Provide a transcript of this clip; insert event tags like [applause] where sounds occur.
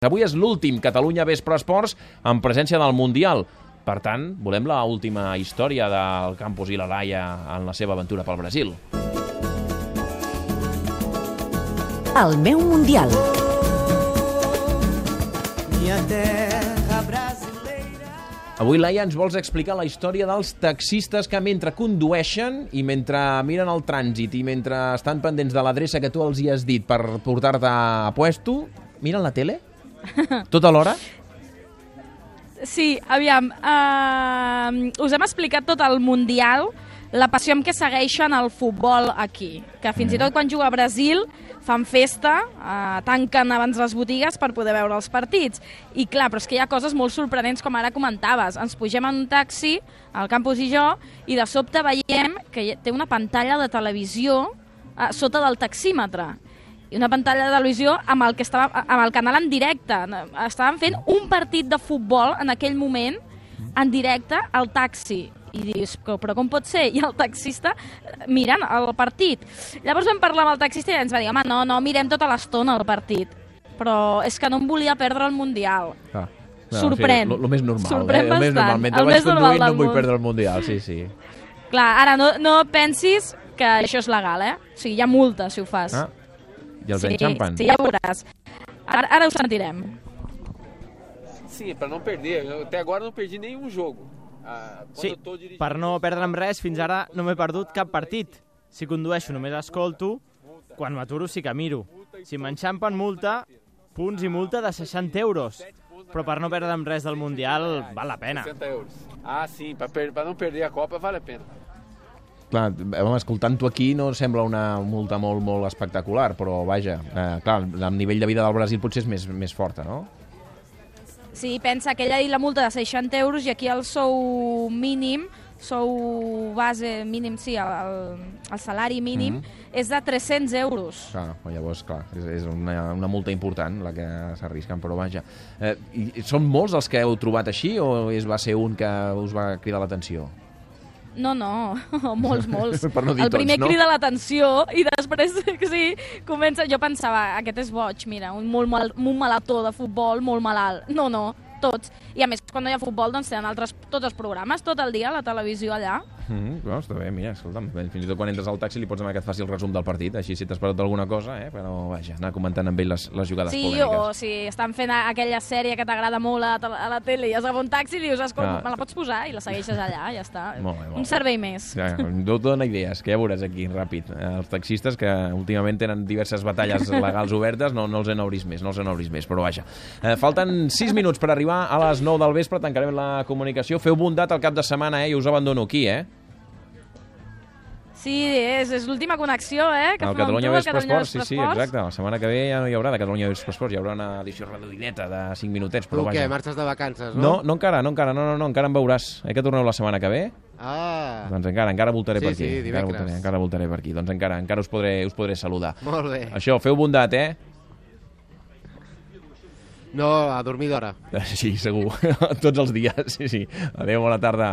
Avui és l'últim Catalunya Vespre Esports en presència del Mundial. Per tant, volem la última història del campus i la Laia en la seva aventura pel Brasil. El meu Mundial. Minha terra brasileira. Avui, Laia, ens vols explicar la història dels taxistes que mentre condueixen i mentre miren el trànsit i mentre estan pendents de l'adreça que tu els hi has dit per portar-te a puesto, miren la tele? [laughs] Tota l'hora? Sí, aviam, uh, us hem explicat tot el Mundial, la passió amb què segueixen el futbol aquí, que fins i tot quan juga a Brasil fan festa, uh, tanquen abans les botigues per poder veure els partits. I clar, però és que hi ha coses molt sorprenents, com ara comentaves. Ens pugem en un taxi, al campus i jo, i de sobte veiem que té una pantalla de televisió uh, sota del taxímetre una pantalla de televisió amb el, que estava, amb el canal en directe. Estaven fent un partit de futbol en aquell moment en directe al taxi. I dius, "Co- però com pot ser? [laughs] I el taxista mirant el partit. Llavors vam parlar amb el taxista i ens va dir, home, no, no, mirem tota l'estona el partit. Però és que no em volia perdre el Mundial. Ah. Sorprèn. El més normal. Sorprèn eh? El més bastant. normal. Mentre El vaig conduint no em vull perdre el Mundial, sí, sí. Clar, ara no, no pensis que això és legal, eh? O sigui, hi ha multa si ho fas. Ah, i els sí, enxampen. sí, ja ho veuràs. Ara, ara ho sentirem. Sim, para não perder. Eu, até agora não perdi nenhum jogo. Ah, quando Sí, eu tô dirigindo- per no perdre'm res, fins ara no m'he perdut cap partit. Si condueixo només escolto, quan m'aturo sí que miro. Si m'enxampen multa, punts i multa de 60 euros. Però per no perdre'm res del Mundial val la pena. 60 euros. Ah, sim, para per, pra não perder a Copa vale a pena. Clar, home, escoltant-ho aquí no sembla una multa molt, molt espectacular, però vaja, eh, clar, el nivell de vida del Brasil potser és més, més forta, no? Sí, pensa que ell ha dit la multa de 60 euros i aquí el sou mínim, sou base mínim, sí, el, el, el salari mínim, Mhm. és de 300 euros. Clar, llavors, clar, és, és una, una multa important la que s'arrisquen, però vaja. Eh, i són molts els que heu trobat així o és, va ser un que us va cridar l'atenció? No, no, [laughs] molts, molts. Per no dir el primer tots, no? crida l'atenció i després, [laughs] sí, comença... Jo pensava, aquest és boig, mira, un, molt mal, un malató de futbol molt malalt. No, no, tots. I a més, quan no hi ha futbol, doncs tenen altres, tots els programes, tot el dia, a la televisió allà. Mm -hmm, no, està bé, mira, escolta'm, fins i tot quan entres al taxi li pots demanar que et faci el resum del partit, així si t'has perdut alguna cosa, eh? però vaja, anar comentant amb ell les, les jugades Sí, polèmiques. o si estan fent a- aquella sèrie que t'agrada molt a, a la tele i has agafat un taxi i dius, escolta, Ah. me la pots posar? I la segueixes allà, ja està. [laughs] Molt bé, molt un bé. servei més. Ja, no dona idees, que ja veuràs aquí, ràpid. Els taxistes, que últimament tenen diverses batalles legals obertes, no, no els en obris més, no els en obris més, però vaja. Eh, falten 6 minuts per arribar a les 9 del vespre, tancarem la comunicació. Feu bondat al cap de setmana, eh? I us abandono aquí, eh? Sí, és, és l'última connexió, eh? Que El fem amb Catalunya tu, el Vespre Catalunya Esports, sí, sí, exacte. La setmana que ve ja no hi haurà de Catalunya Vespre Esports, hi haurà una edició reduïdeta de 5 minutets, però Tu què, vaja. marxes de vacances, no? No, no encara, no encara, no, no, no, encara em veuràs. Eh, que torneu la setmana que ve? Ah, Doncs encara, encara voltaré Sí, per aquí. sí, encara, dimecres. voltaré, encara voltaré per aquí. Doncs encara, encara us podré, us podré saludar. molt bé. Això, feu bondat, eh? No, a dormir d'hora. Sí, segur. [laughs] Tots els dies, sí, sí. Adéu, bona tarda.